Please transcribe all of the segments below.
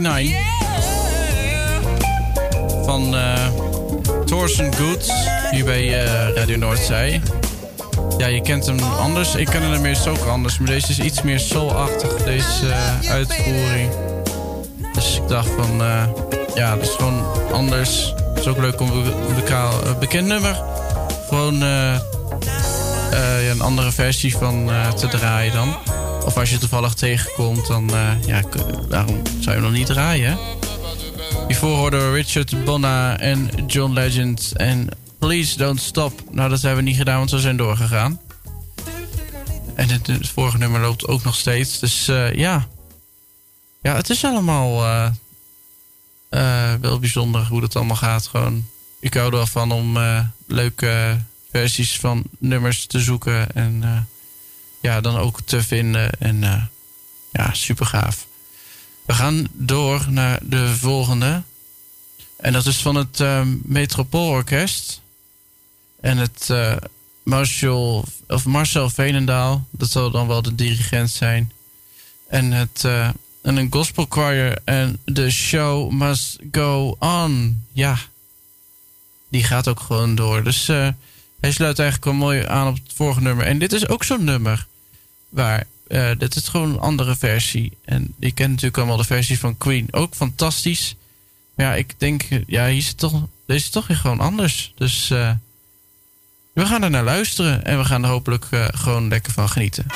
99 van uh, Thorsten Goods, hier bij uh, Radio Noordzee. Ja, je kent hem anders. Ik ken hem meer zo anders. Maar deze is iets meer soulachtig, deze uh, uitvoering. Dus ik dacht van, ja, dat is gewoon anders. Het is ook leuk om een bekend nummer. Gewoon een andere versie van te draaien dan. Of als je toevallig tegenkomt, dan uh, ja, waarom zou je nog niet draaien? Hiervoor hoorden Richard Bonna en John Legend en Please Don't Stop. Nou, dat hebben we niet gedaan, want we zijn doorgegaan. En het, vorige nummer loopt ook nog steeds. Dus uh, ja. Ja, het is allemaal uh, wel bijzonder hoe dat allemaal gaat. Gewoon, ik hou er wel van om leuke versies van nummers te zoeken. En ja, dan ook te vinden. En uh, ja, super gaaf. We gaan door naar de volgende. En dat is van het uh, Metropoolorkest. En het uh, Marshall, of Marcel Veenendaal. Dat zal dan wel de dirigent zijn. En, het, en een gospel choir. En the show must go on. Ja, die gaat ook gewoon door. Dus hij sluit eigenlijk wel mooi aan op het vorige nummer. En dit is ook zo'n nummer. Waar, uh, dit is gewoon een andere versie. En je kent natuurlijk allemaal de versie van Queen. Ook fantastisch. Maar ja, ik denk, ja, hier het toch, deze is toch weer gewoon anders. Dus uh, we gaan er naar luisteren. En we gaan er hopelijk uh, gewoon lekker van genieten.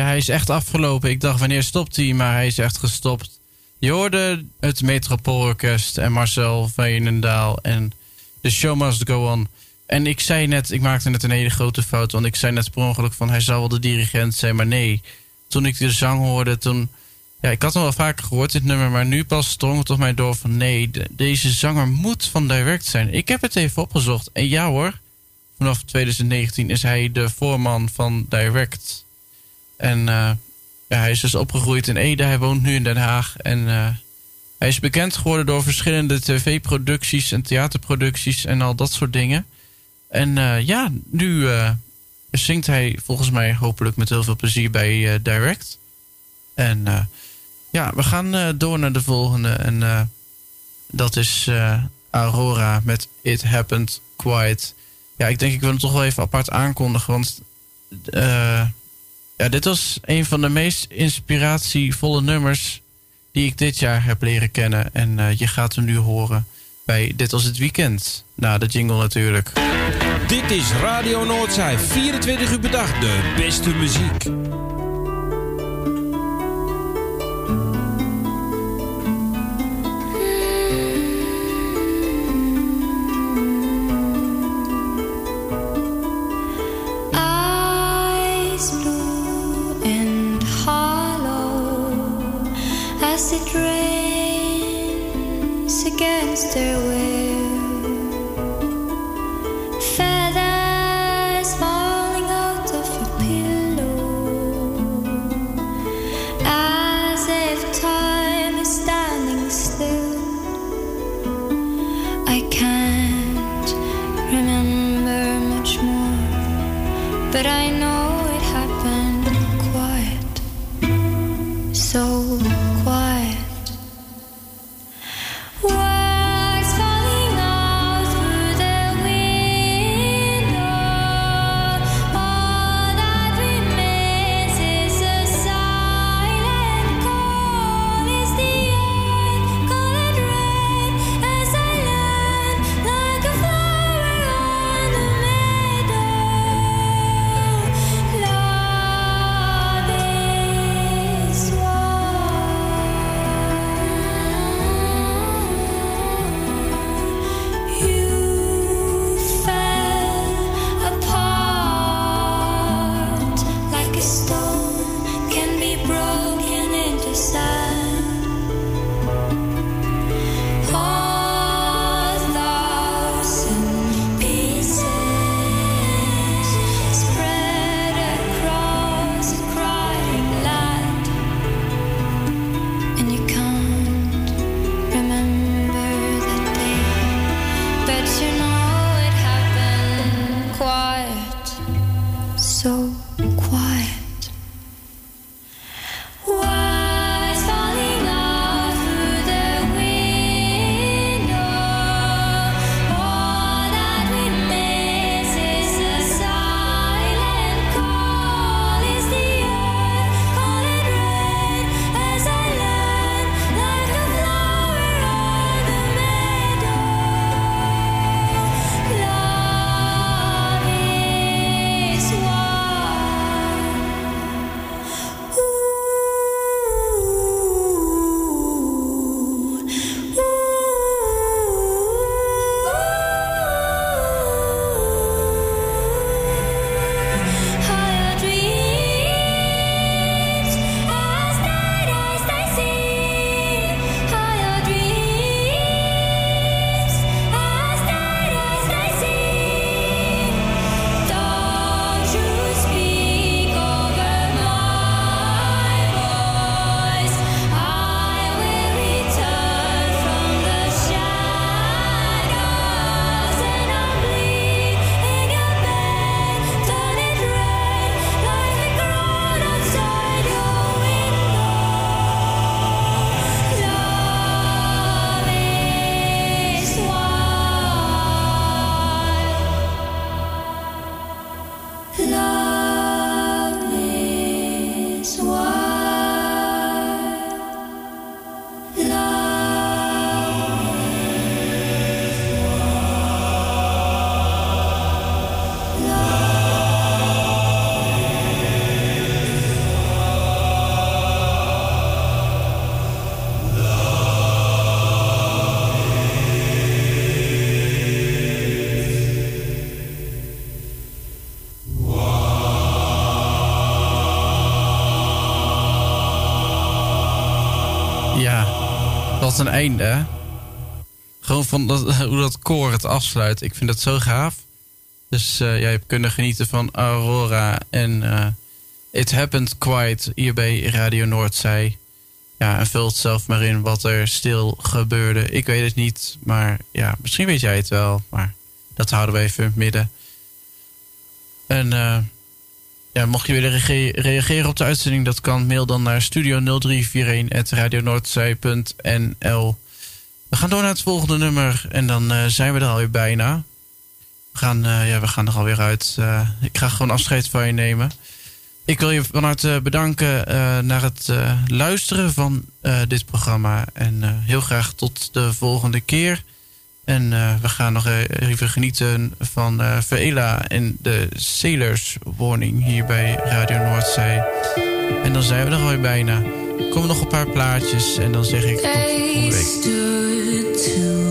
Ja, hij is echt afgelopen. Ik dacht, wanneer stopt hij? Maar hij is echt gestopt. Je hoorde het Metropoolorkest en Marcel Veenendaal en The Show Must Go On. En ik zei net, ik maakte net een hele grote fout, want ik zei net per ongeluk van hij zou wel de dirigent zijn, maar nee. Toen ik de zang hoorde, toen... Ja, ik had hem wel vaker gehoord, dit nummer, maar nu pas drong het op mij door van nee, deze zanger moet van Direct zijn. Ik heb het even opgezocht en ja hoor, vanaf 2019 is hij de voorman van Direct. En uh, ja, hij is dus opgegroeid in Ede. Hij woont nu in Den Haag. En uh, hij is bekend geworden door verschillende tv-producties en theaterproducties en al dat soort dingen. En uh, ja, nu zingt hij volgens mij hopelijk met heel veel plezier bij Direct. En ja, we gaan door naar de volgende. En dat is Aurora met It Happened Quiet. Ja, ik denk ik wil hem toch wel even apart aankondigen. Want ja, dit was een van de meest inspiratievolle nummers die ik dit jaar heb leren kennen. En uh, je gaat hem nu horen bij Dit was het weekend. Na de jingle natuurlijk. Dit is Radio Noordzij, 24 uur per dag, de beste muziek. Een einde. Gewoon van dat, hoe dat koor het afsluit. Ik vind dat zo gaaf. Dus uh, jij hebt kunnen genieten van Aurora en uh, It Happened Quite hier bij Radio Noordzij. Ja, en vult zelf maar in wat er stil gebeurde. Ik weet het niet, maar ja, misschien weet jij het wel. Maar dat houden we even in het midden. En uh, ja, mocht je willen reageren op de uitzending, dat kan. Mail dan naar studio0341.radionoordzij.nl We gaan door naar het volgende nummer en dan uh, zijn we er alweer bijna. We gaan, uh, ja, we gaan er alweer uit. Uh, ik ga gewoon afscheid van je nemen. Ik wil je van harte bedanken naar het luisteren van dit programma. En heel graag tot de volgende keer. En uh, we gaan nog even genieten van uh, Veela en de Sailors Warning hier bij Radio Noordzee. En dan zijn we er alweer bijna. Er komen nog een paar plaatjes en dan zeg ik tot volgende week.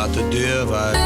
Laat de uit.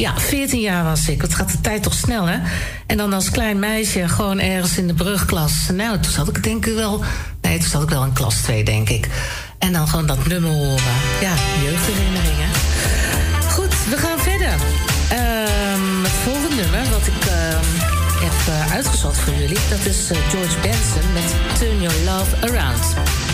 Ja, 14 jaar was ik. Wat gaat de tijd toch snel, hè? En dan als klein meisje gewoon ergens in de brugklas. Nou, toen zat ik denk ik wel... Nee, toen zat ik wel in klas 2, denk ik. En dan gewoon dat nummer horen. Ja, jeugdherinneringen. Goed, we gaan verder. Um, het volgende nummer wat ik uh, heb uh, uitgezocht voor jullie... dat is uh, George Benson met Turn Your Love Around.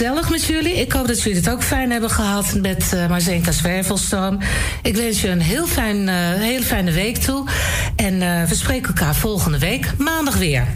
gezellig met jullie. Ik hoop dat jullie het ook fijn hebben gehad met uh, Marzenka Zwervelstroom. Ik wens je een heel fijn, uh, fijne week toe. En eh, we spreken elkaar volgende week, maandag weer.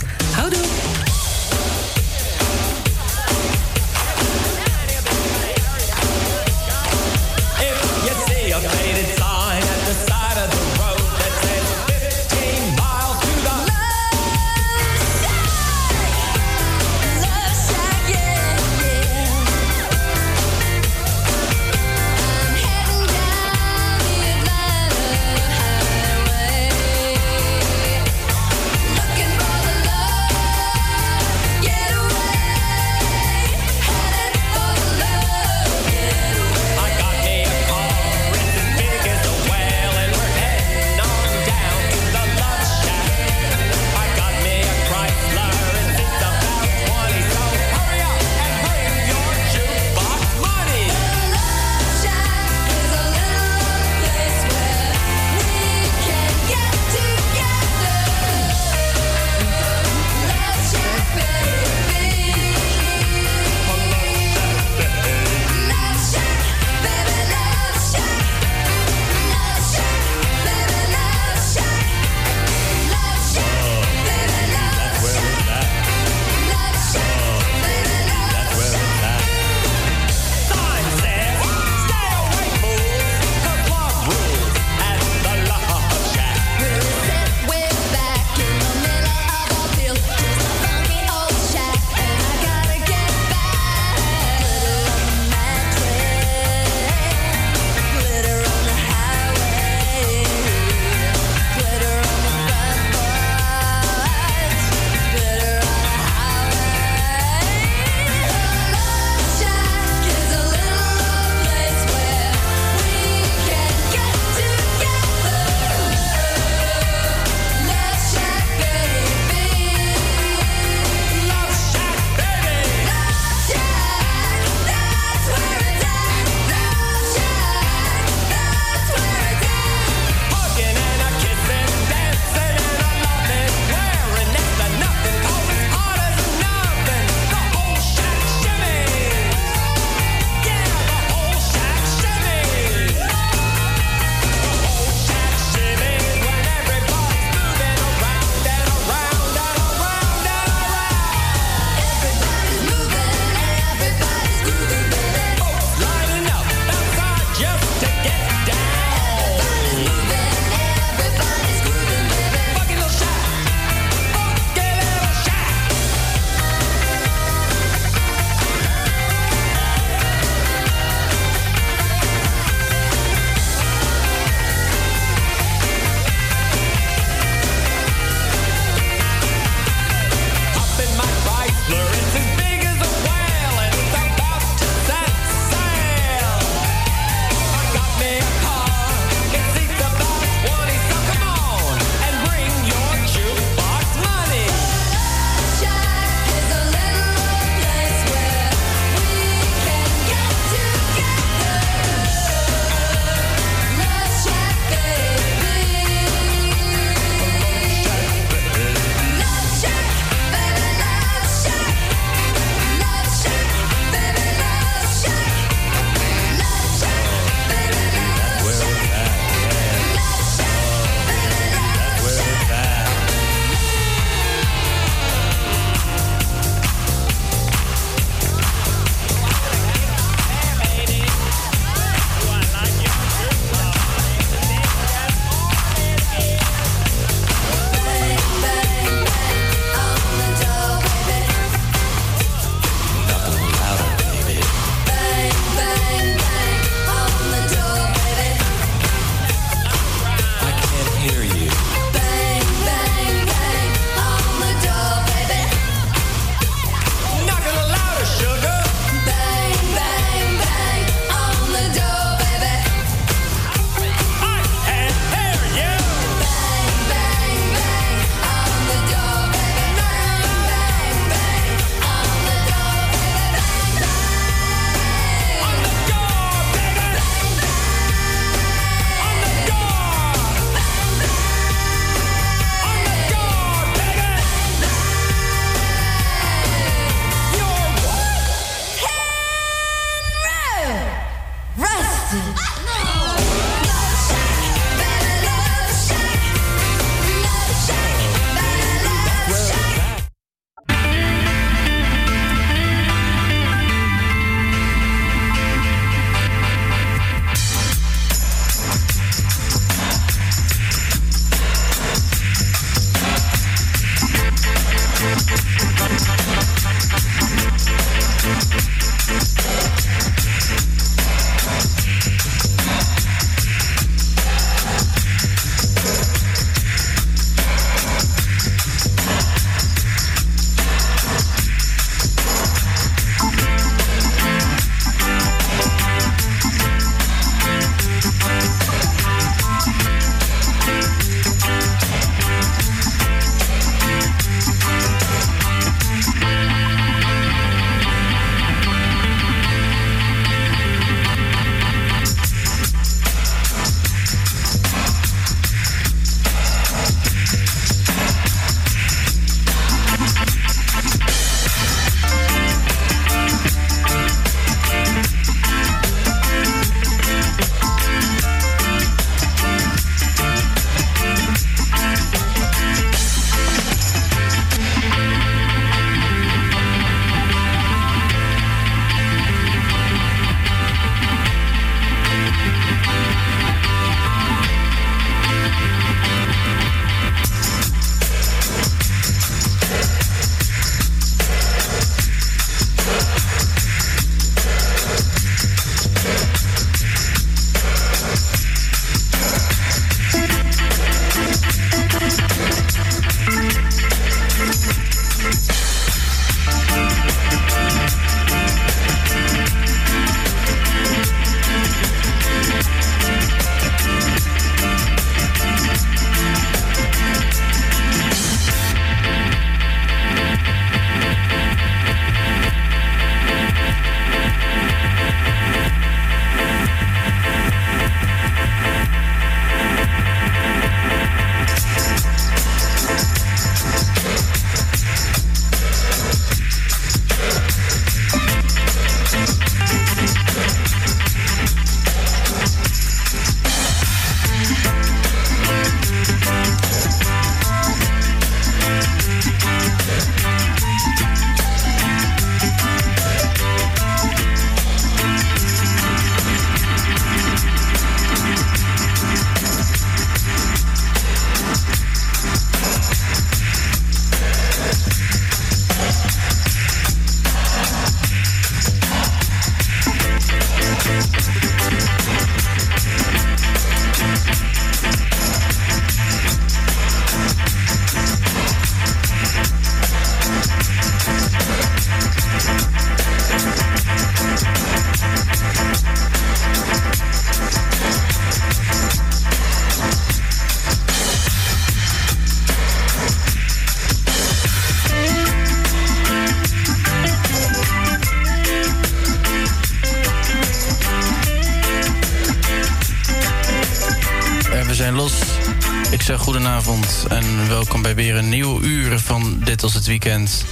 Zeg goedenavond en welkom bij weer een nieuw uur van Dit als het weekend.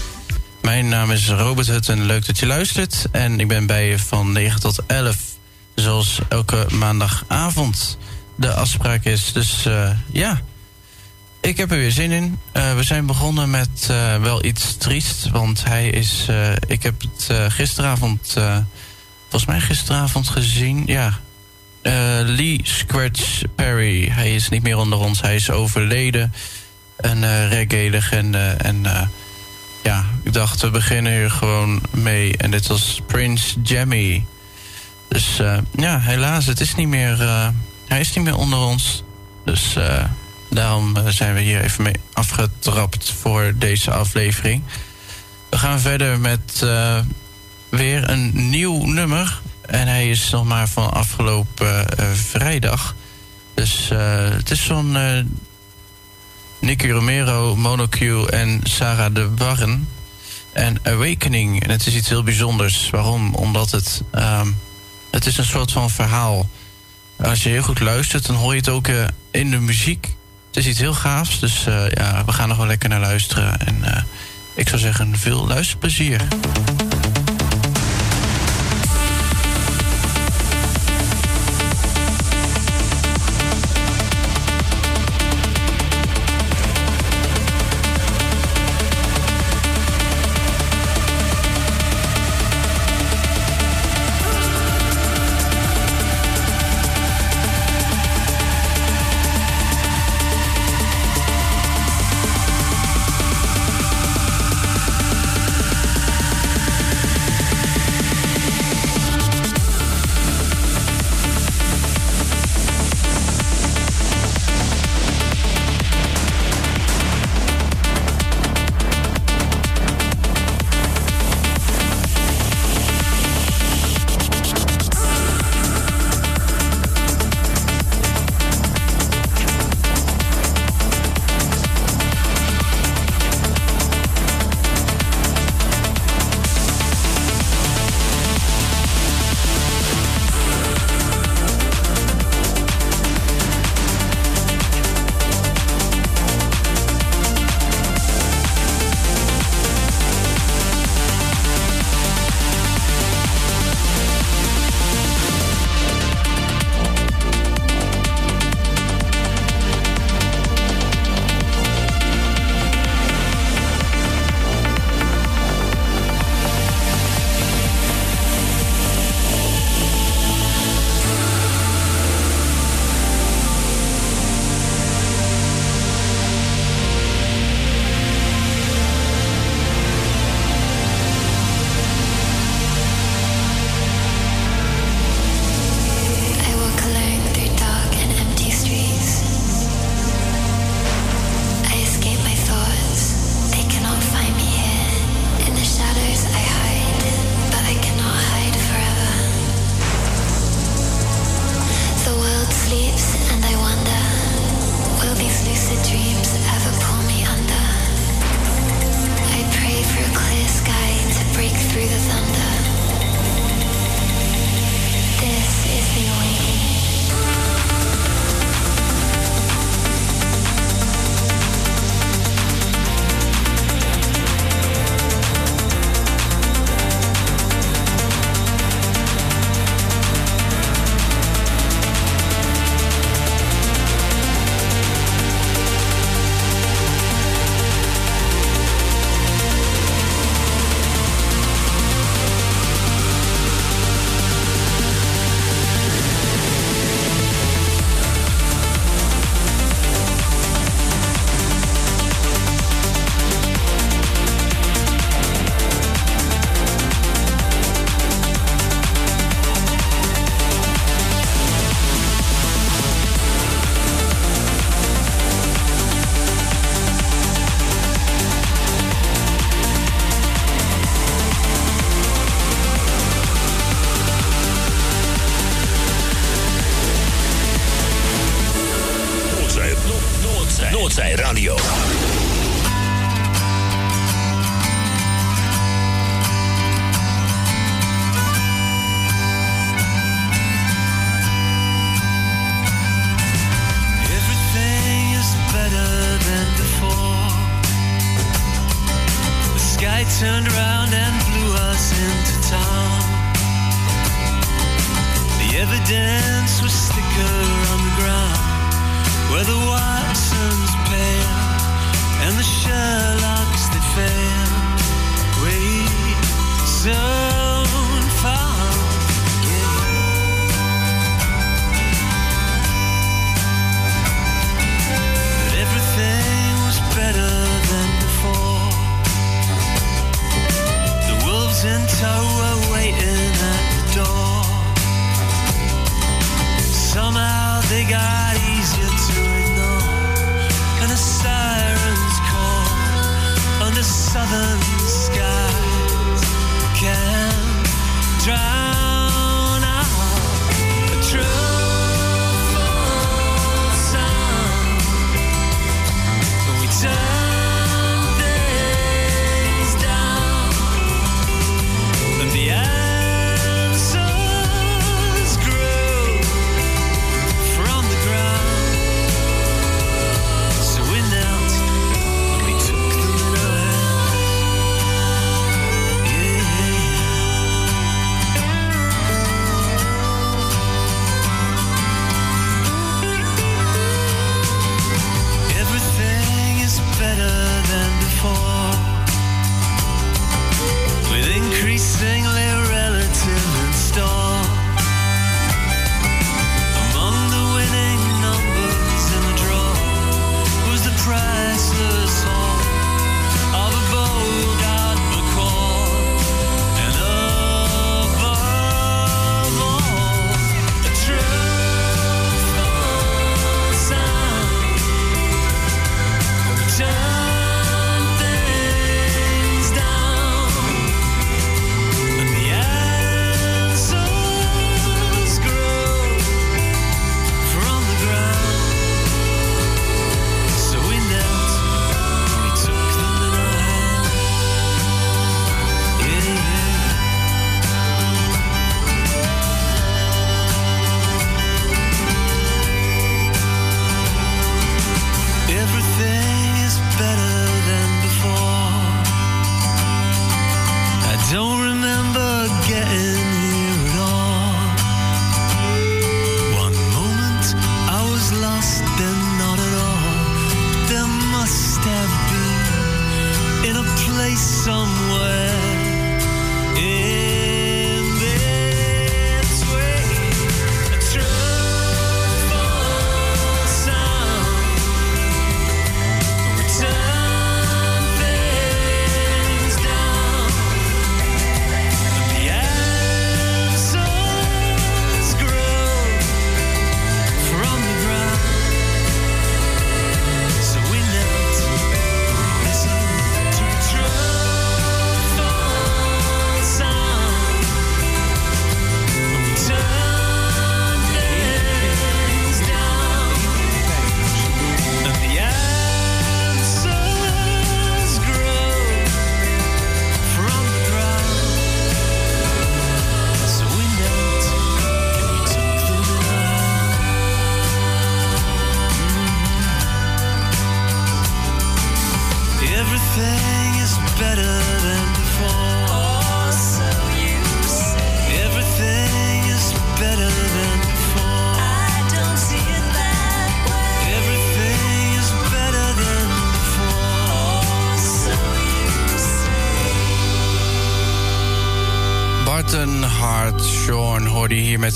Mijn naam is Robert Hutten, leuk dat je luistert. En ik ben bij je van 9 tot 11, zoals elke maandagavond de afspraak is. Dus eh, ja, ik heb er weer zin in. Eh, we zijn begonnen met eh, wel iets triest, want hij is... ik heb het gisteravond, volgens mij gisteravond gezien, ja... Eh, Lee Scratch Perry, hij is niet meer onder ons, hij is overleden. Een eh reggae-legende. En eh, ja, ik dacht, we beginnen hier gewoon mee. En dit was Prince Jammy. Dus ja, helaas, het is niet meer, hij is niet meer onder ons. Dus daarom zijn we hier even mee afgetrapt voor deze aflevering. We gaan verder met weer een nieuw nummer. En hij is nog maar van afgelopen eh, vrijdag. Dus eh, het is van eh Nicky Romero, Monocue en Sarah de Barren. En Awakening. En het is iets heel bijzonders. Waarom? Omdat het... ehm, het is een soort van verhaal. Als je heel goed luistert, dan hoor je het ook in de muziek. Het is iets heel gaafs. Dus ja, we gaan er wel lekker naar luisteren. En ik zou zeggen, veel luisterplezier.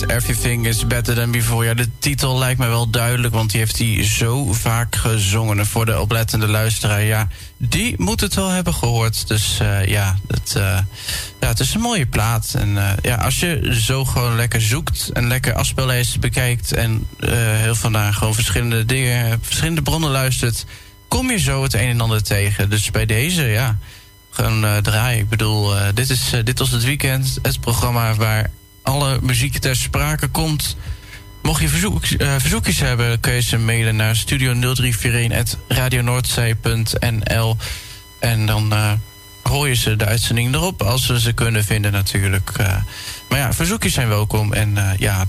Everything is Better Than Before. Ja, de titel lijkt me wel duidelijk, want die heeft hij zo vaak gezongen. En voor de oplettende luisteraar, ja, die moet het wel hebben gehoord. Dus eh, ja, het, eh, ja, het is een mooie plaat. En eh, ja, als je zo gewoon lekker zoekt en lekker afspeellijsten bekijkt... en heel vandaag gewoon verschillende dingen, verschillende bronnen luistert... kom je zo het een en ander tegen. Dus bij deze, ja gewoon eh, draaien. Ik bedoel, dit, is, dit was het weekend. Het programma waar alle muziek ter sprake komt. Mocht je verzoek, eh, verzoekjes hebben, kun je ze mailen naar studio0341radionoordzee.nl En dan eh, hoor je ze de uitzending erop, als we ze kunnen vinden natuurlijk. Eh, maar ja, verzoekjes zijn welkom. En ja,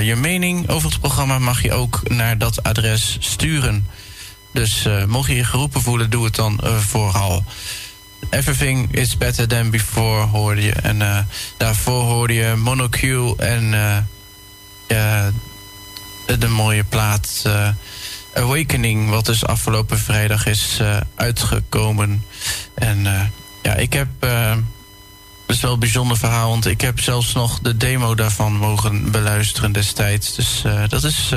je mening over het programma mag je ook naar dat adres sturen. Dus mocht je je geroepen voelen, doe het dan vooral. Everything is better than before hoorde je. En eh, daarvoor hoorde je Monocule en eh, eh, de mooie plaat eh, Awakening, wat dus afgelopen vrijdag is uitgekomen. En ja, ik heb. dat is wel een bijzonder verhaal, want ik heb zelfs nog de demo daarvan mogen beluisteren destijds. Dus dat is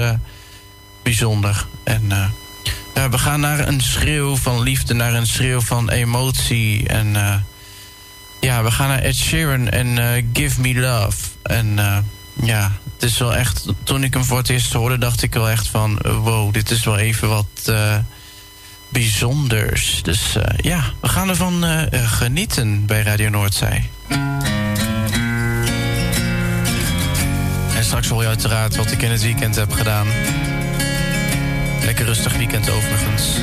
bijzonder. En ja, we gaan naar een schreeuw van liefde, naar een schreeuw van emotie. En eh, ja, we gaan naar Ed Sheeran en eh, Give Me Love. En eh, ja, het is wel echt... Toen ik hem voor het eerst hoorde, dacht ik wel echt van... eh, wow, dit is wel even wat eh, bijzonders. Dus eh, ja, we gaan ervan eh, eh, genieten bij Radio Noordzij. En straks hoor je uiteraard wat ik in het weekend heb gedaan. Lekker rustig weekend overigens.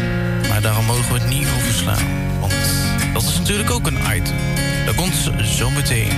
Maar daarom mogen we het niet overslaan. Want dat is natuurlijk ook een item. Dat komt zo meteen.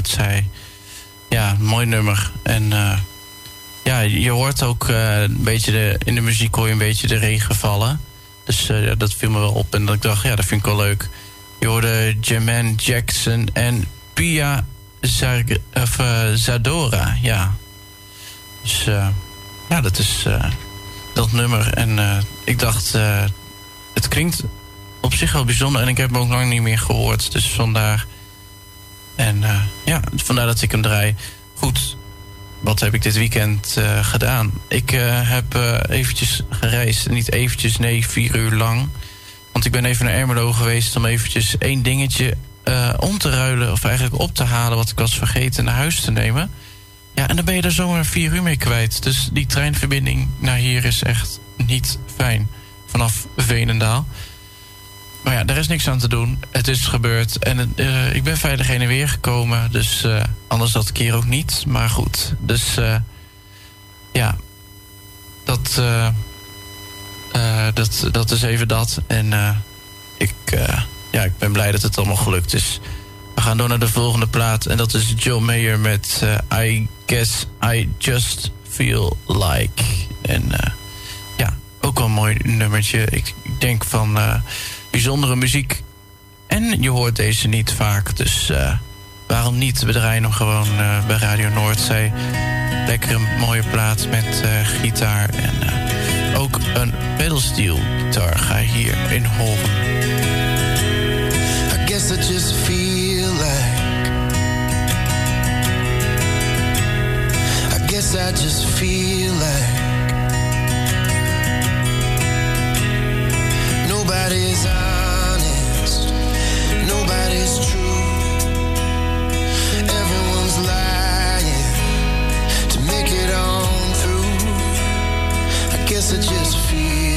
Radio Noordzij. Ja, mooi nummer. En eh, ja, je hoort ook eh, een beetje de, in de muziek hoor je een beetje de regen vallen. Dus eh, dat viel me wel op en dat ik dacht, ja, dat vind ik wel leuk. Je hoorde Jermaine Jackson en Pia Zadora, ja. Dus ja, dat is dat nummer. En ik dacht, het klinkt op zich wel bijzonder. En ik heb hem ook lang niet meer gehoord. Dus vandaar. En eh, ja, vandaar dat ik hem draai. Goed, wat heb ik dit weekend eh, gedaan? Ik eh, heb eventjes gereisd. Niet eventjes, nee, vier uur lang. Want ik ben even naar Ermelo geweest om eventjes één dingetje om te ruilen. Of eigenlijk op te halen wat ik was vergeten naar huis te nemen. Ja, en dan ben je er zomaar vier uur mee kwijt. Dus die treinverbinding naar hier is echt niet fijn. Vanaf Veenendaal. Maar ja, daar is niks aan te doen. Het is gebeurd. En eh, ik ben veilig heen en weer gekomen. Dus eh, anders dat keer ook niet. Maar goed. Dus eh, ja. Dat, dat, dat is even dat. En ik, ja, ik ben blij dat het allemaal gelukt is. We gaan door naar de volgende plaat. En dat is Joe Mayer met I Guess I Just Feel Like. En ja, ook wel een mooi nummertje. Ik, ik denk van bijzondere muziek. En je hoort deze niet vaak. Dus eh, waarom niet? We draaien hem gewoon eh, bij Radio Noordzee. Lekker een mooie plaat met eh, gitaar. En ook een pedalsteel gitaar ga je hier in horen. I guess I just feel like. I guess I just feel like. Nobody's honest, nobody's true. Everyone's lying to make it on through. I guess I just feel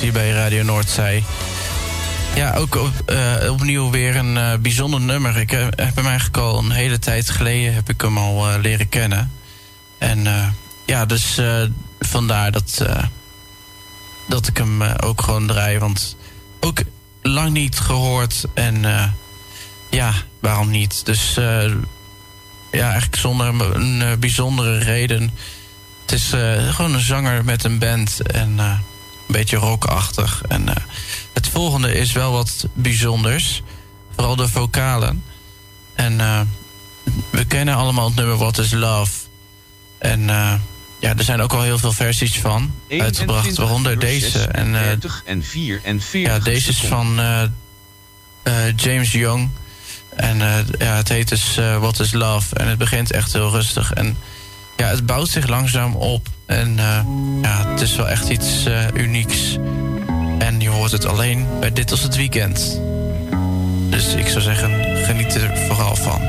hier bij Radio Noordzij. Ja, ook eh, opnieuw weer een eh, bijzonder nummer. Ik heb, heb hem eigenlijk al een hele tijd geleden heb ik hem al eh, leren kennen. En eh, ja, dus eh, vandaar dat, eh, dat ik hem eh, ook gewoon draai. Want ook lang niet gehoord. En eh, ja, waarom niet? Dus eh, ja, eigenlijk zonder een, eh, bijzondere reden. Het is eh, gewoon een zanger met een band en eh, beetje rockachtig. En eh, het volgende is wel wat bijzonders. Vooral de vocalen. En eh, we kennen allemaal het nummer What is Love. En eh, ja, er zijn ook al heel veel versies van uitgebracht. Waaronder deze. En, 30 en 4 en 40 ja, deze is van James Young. En ja, het heet dus What is Love. En het begint echt heel rustig. En ja, het bouwt zich langzaam op. En eh, ja, het is wel echt iets eh, unieks. En je hoort het alleen bij Dit als het Weekend. Dus ik zou zeggen, geniet er vooral van.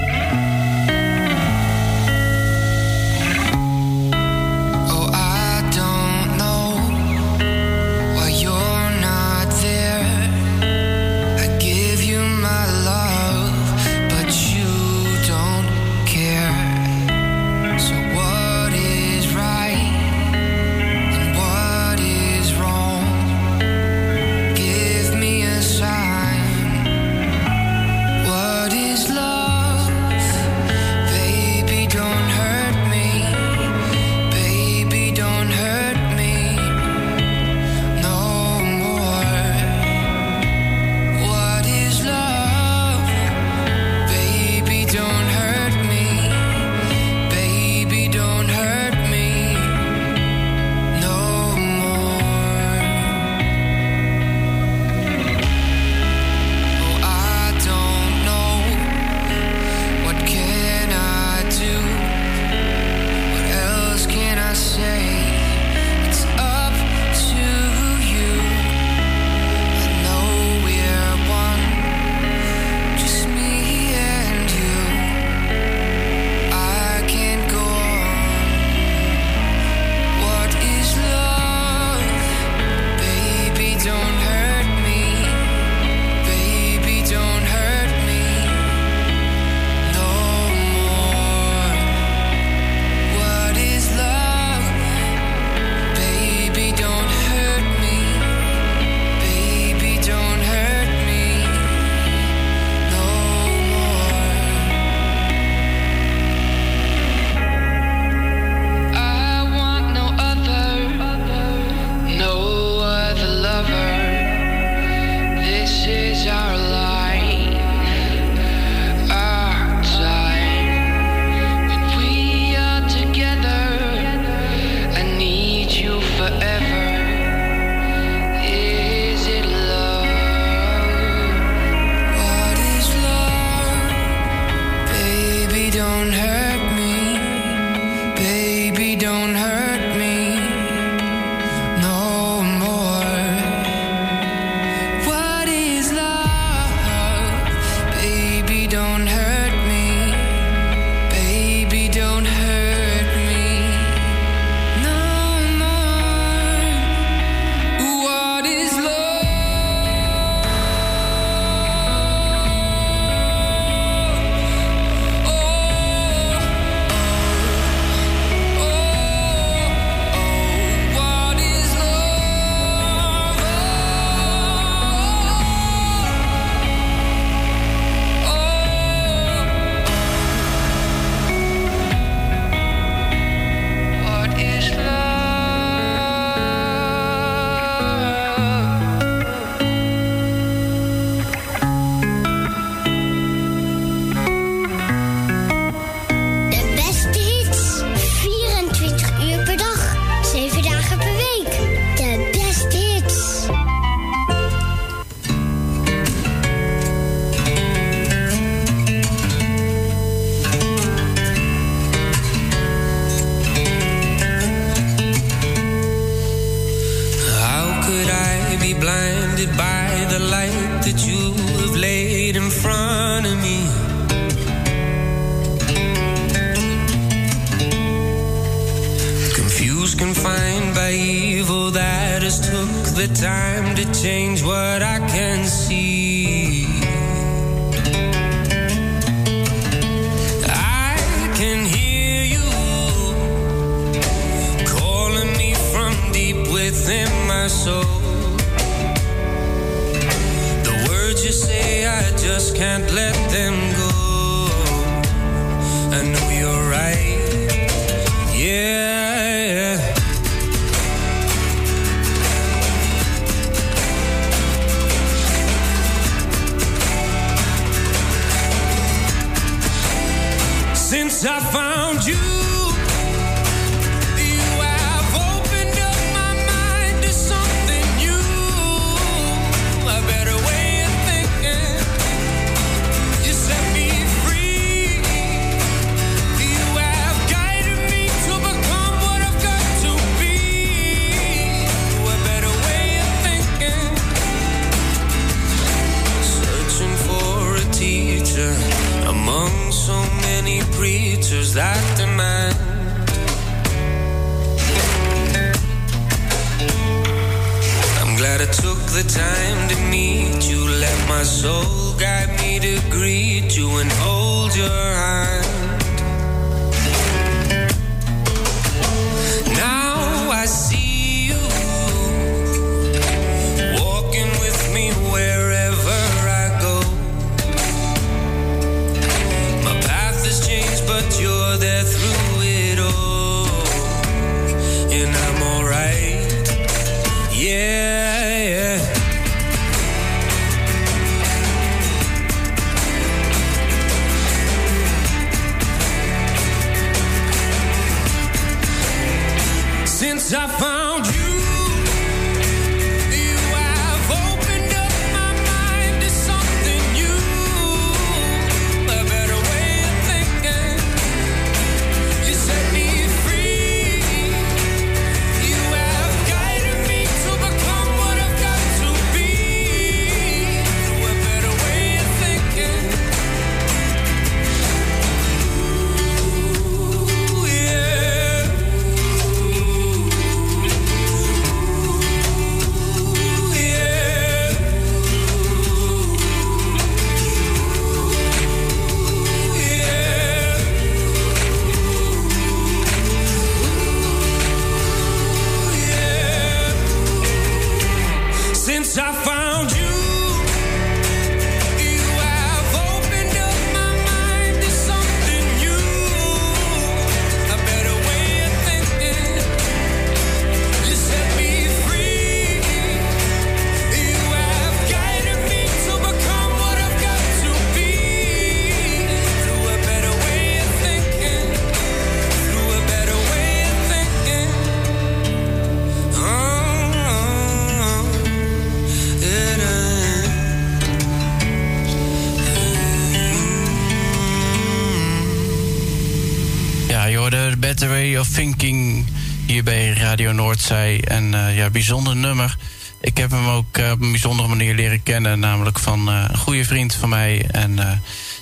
bijzonder nummer. Ik heb hem ook eh, op een bijzondere manier leren kennen. Namelijk van eh, een goede vriend van mij. En eh,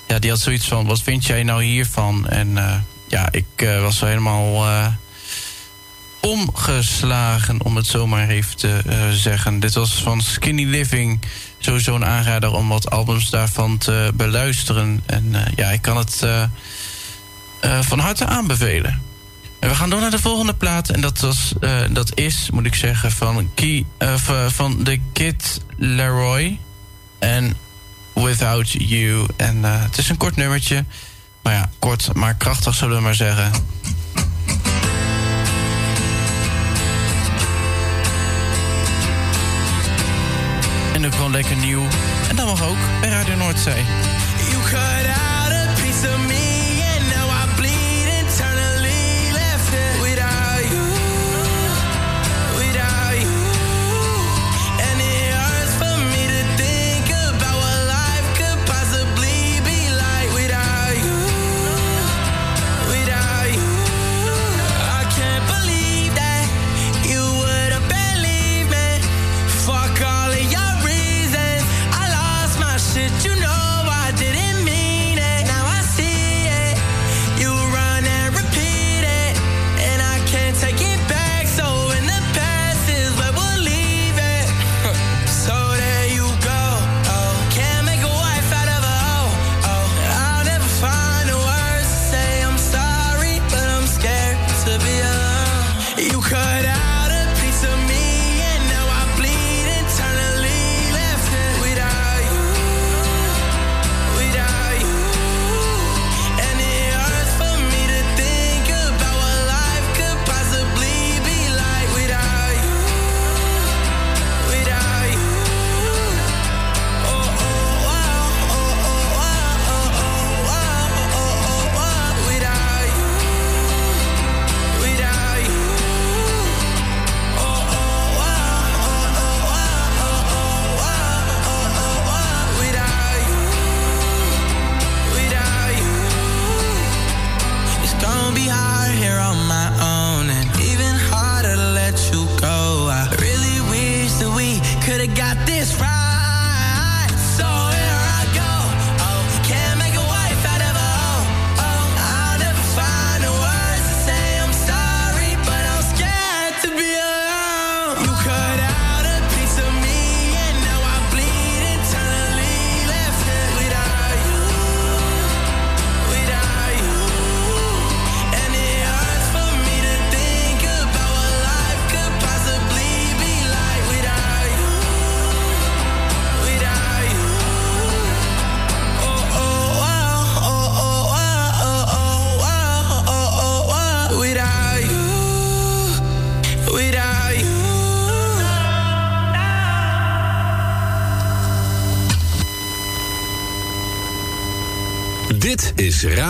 ja, die had zoiets van, wat vind jij nou hiervan? En ja, ik was helemaal omgeslagen, om het zomaar even te zeggen. Dit was van Skinny Living. Sowieso een aanrader om wat albums daarvan te beluisteren. En ja, ik kan het van harte aanbevelen we gaan door naar de volgende plaat. En dat, was, eh, dat is, moet ik zeggen, van, Key, uh, eh, van de Kid Leroy. En Without You. En eh, het is een kort nummertje. Maar ja, kort maar krachtig zullen we maar zeggen. En ook gewoon lekker nieuw. En dat mag ook bij Radio Noordzee. You out a piece of.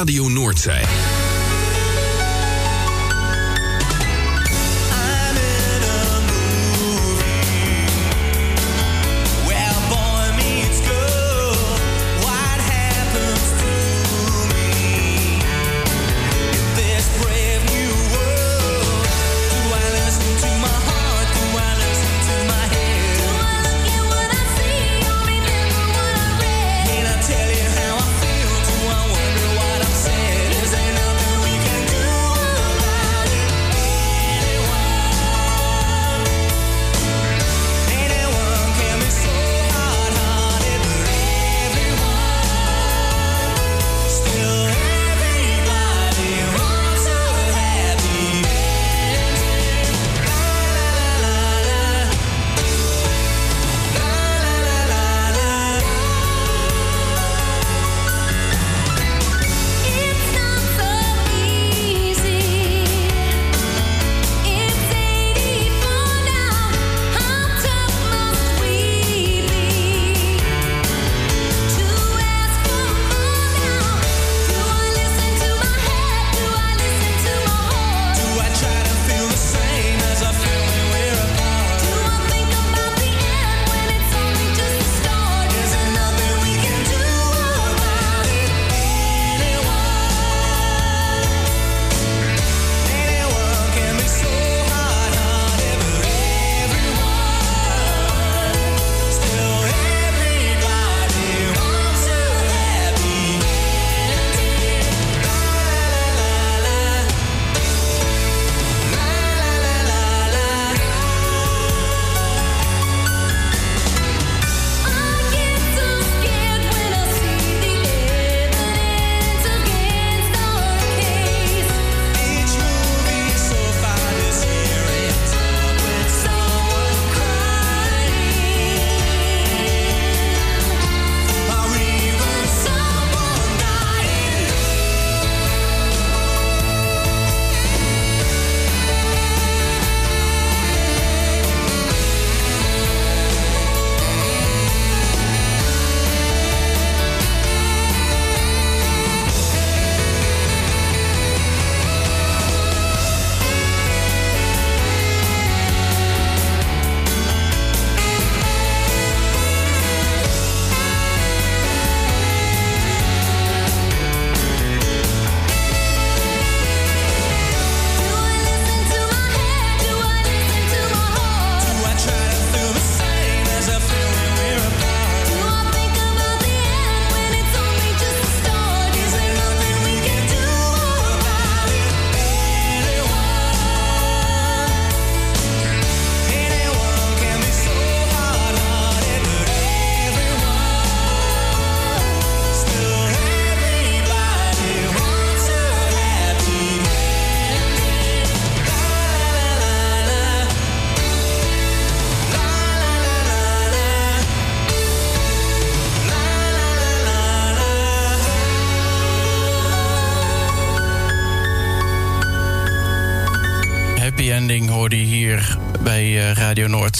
Radio Noordzij.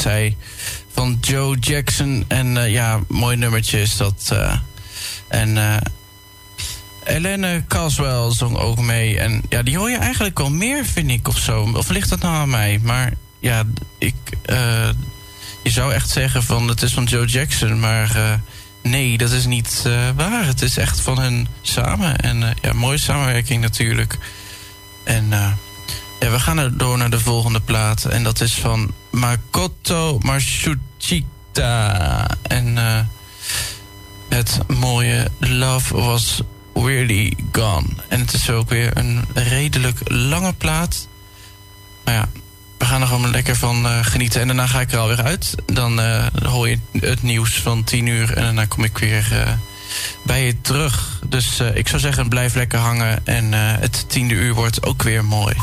zei. Van Joe Jackson. En eh, ja, mooi nummertje is dat. Eh. En uh, Helene Caswell zong ook mee. En ja, die hoor je eigenlijk wel meer, vind ik, of zo. Of ligt dat nou aan mij? Maar ja, ik... je zou echt zeggen van, het is van Joe Jackson, maar... Nee, dat is niet waar. Het is echt van hen samen. En ja, mooie samenwerking natuurlijk. En ja, we gaan er door naar de volgende plaat. En dat is van Makoto Mashuchita. En eh, het mooie Love Was Weirdly Gone. En het is ook weer een redelijk lange plaat. Maar ja, we gaan er gewoon lekker van eh, genieten. En daarna ga ik er alweer uit. Dan eh, hoor je het nieuws van 10 uur. En daarna kom ik weer bij je terug. Dus eh, ik zou zeggen, blijf lekker hangen. En eh, het tiende uur wordt ook weer mooi.